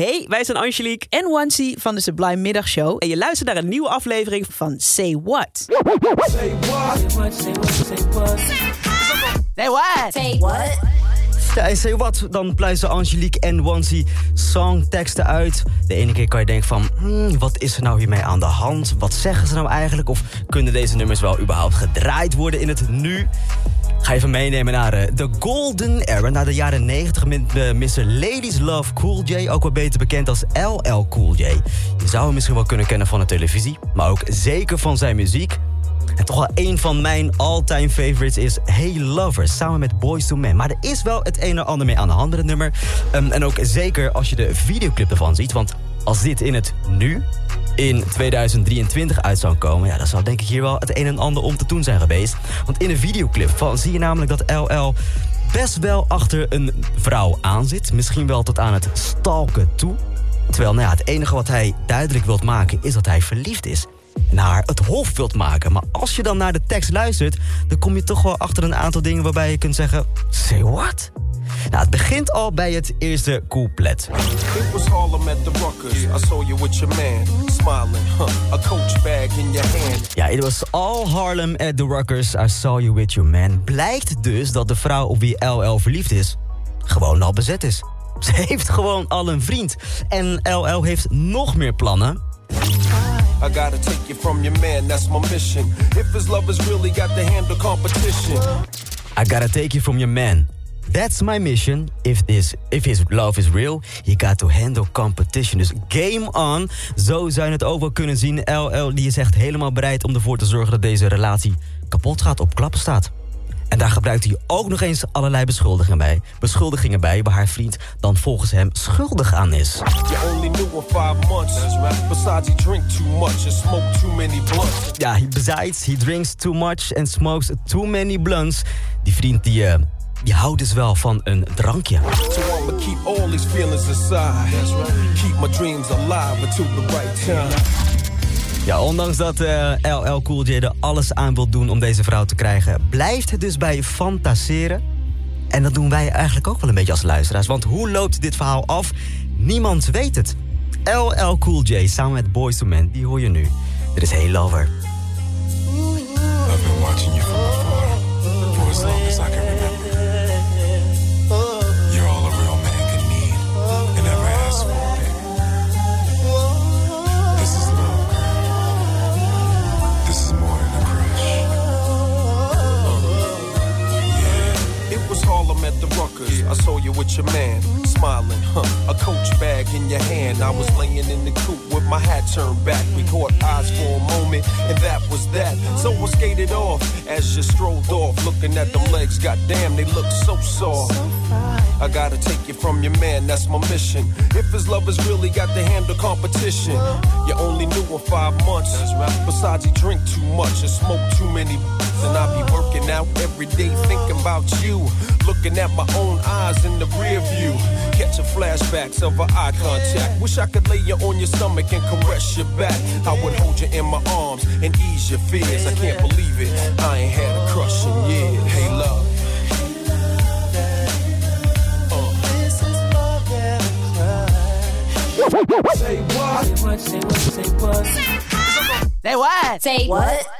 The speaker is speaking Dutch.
Hey, wij zijn Angelique en Wansi van de Sublime Middagshow. En je luistert naar een nieuwe aflevering van Say What. Say what? Say what? Say what? Say what? Say what? Ja, en Say What, dan pluizen Angelique en Wansi songteksten uit. De ene keer kan je denken van, hmm, wat is er nou hiermee aan de hand? Wat zeggen ze nou eigenlijk? Of kunnen deze nummers wel überhaupt gedraaid worden in het nu? Ga even meenemen naar uh, de Golden Era, naar de jaren 90 met uh, Mr. Ladies Love Cool J, ook wel beter bekend als LL Cool J. Je zou hem misschien wel kunnen kennen van de televisie, maar ook zeker van zijn muziek. En toch wel een van mijn all-time favorites is Hey Lovers, samen met Boys to Men. Maar er is wel het een en ander mee aan de andere nummer. Um, en ook zeker als je de videoclip ervan ziet, want als dit in het nu in 2023 uit zou komen... Ja, dan zou denk ik hier wel het een en ander om te doen zijn geweest. Want in een videoclip van, zie je namelijk dat LL best wel achter een vrouw aanzit. Misschien wel tot aan het stalken toe. Terwijl nou ja, het enige wat hij duidelijk wilt maken is dat hij verliefd is naar het hof wilt maken. Maar als je dan naar de tekst luistert, dan kom je toch wel achter een aantal dingen waarbij je kunt zeggen: Say what? Nou, het begint al bij het eerste couplet. It was Harlem at the Ruckers. I saw you with your man, smiling, huh? A coach bag in your hand. Ja, it was all Harlem at the Ruckers. I saw you with your man. Blijkt dus dat de vrouw op wie LL verliefd is, gewoon al bezet is. Ze heeft gewoon al een vriend. En LL heeft nog meer plannen. I gotta take you from your man, that's my mission. If his love is really got to handle competition. I gotta take you from your man. That's my mission. If, this, if his love is real, you got to handle competition. Dus game on. Zo zou je het wel kunnen zien. LL die is echt helemaal bereid om ervoor te zorgen dat deze relatie kapot gaat, op klappen staat. Daar gebruikt hij ook nog eens allerlei beschuldigingen bij. Beschuldigingen bij waar haar vriend dan volgens hem schuldig aan is. Ja, besides, he drinks too much and smokes too many blunts. Die vriend die... Uh, die houdt dus wel van een drankje. So Ja, ondanks dat uh, eh, LL Cool J er alles aan wil doen om deze vrouw te krijgen... blijft het dus bij fantaseren. En dat doen wij eigenlijk ook wel een beetje als luisteraars. Want hoe loopt dit verhaal af? Niemand weet het. LL Cool J samen met Boys to Men, die hoor je nu. Dit is Hey Lover. I've been watching you I saw you with your man, smiling, huh? A coach bag in your hand. I was laying in the coop with my hat turned back. We caught eyes for a moment, and that was that. So I skated off as you strolled off, looking at them legs. Goddamn, they look so soft. I gotta take you from your man, that's my mission. If his love has really got to handle competition, you only knew him five months. Besides, he drink too much and smoke too many. And I be working out every day thinking about you. Looking at my own eyes in the rear view. Catching flashbacks of our eye contact. Wish I could lay you on your stomach and caress your back. I would hold you in my arms and ease your fears. I can't believe it. I ain't had a crush in years. Hey, love. Say what? Say what? Say what? Say what? Say what?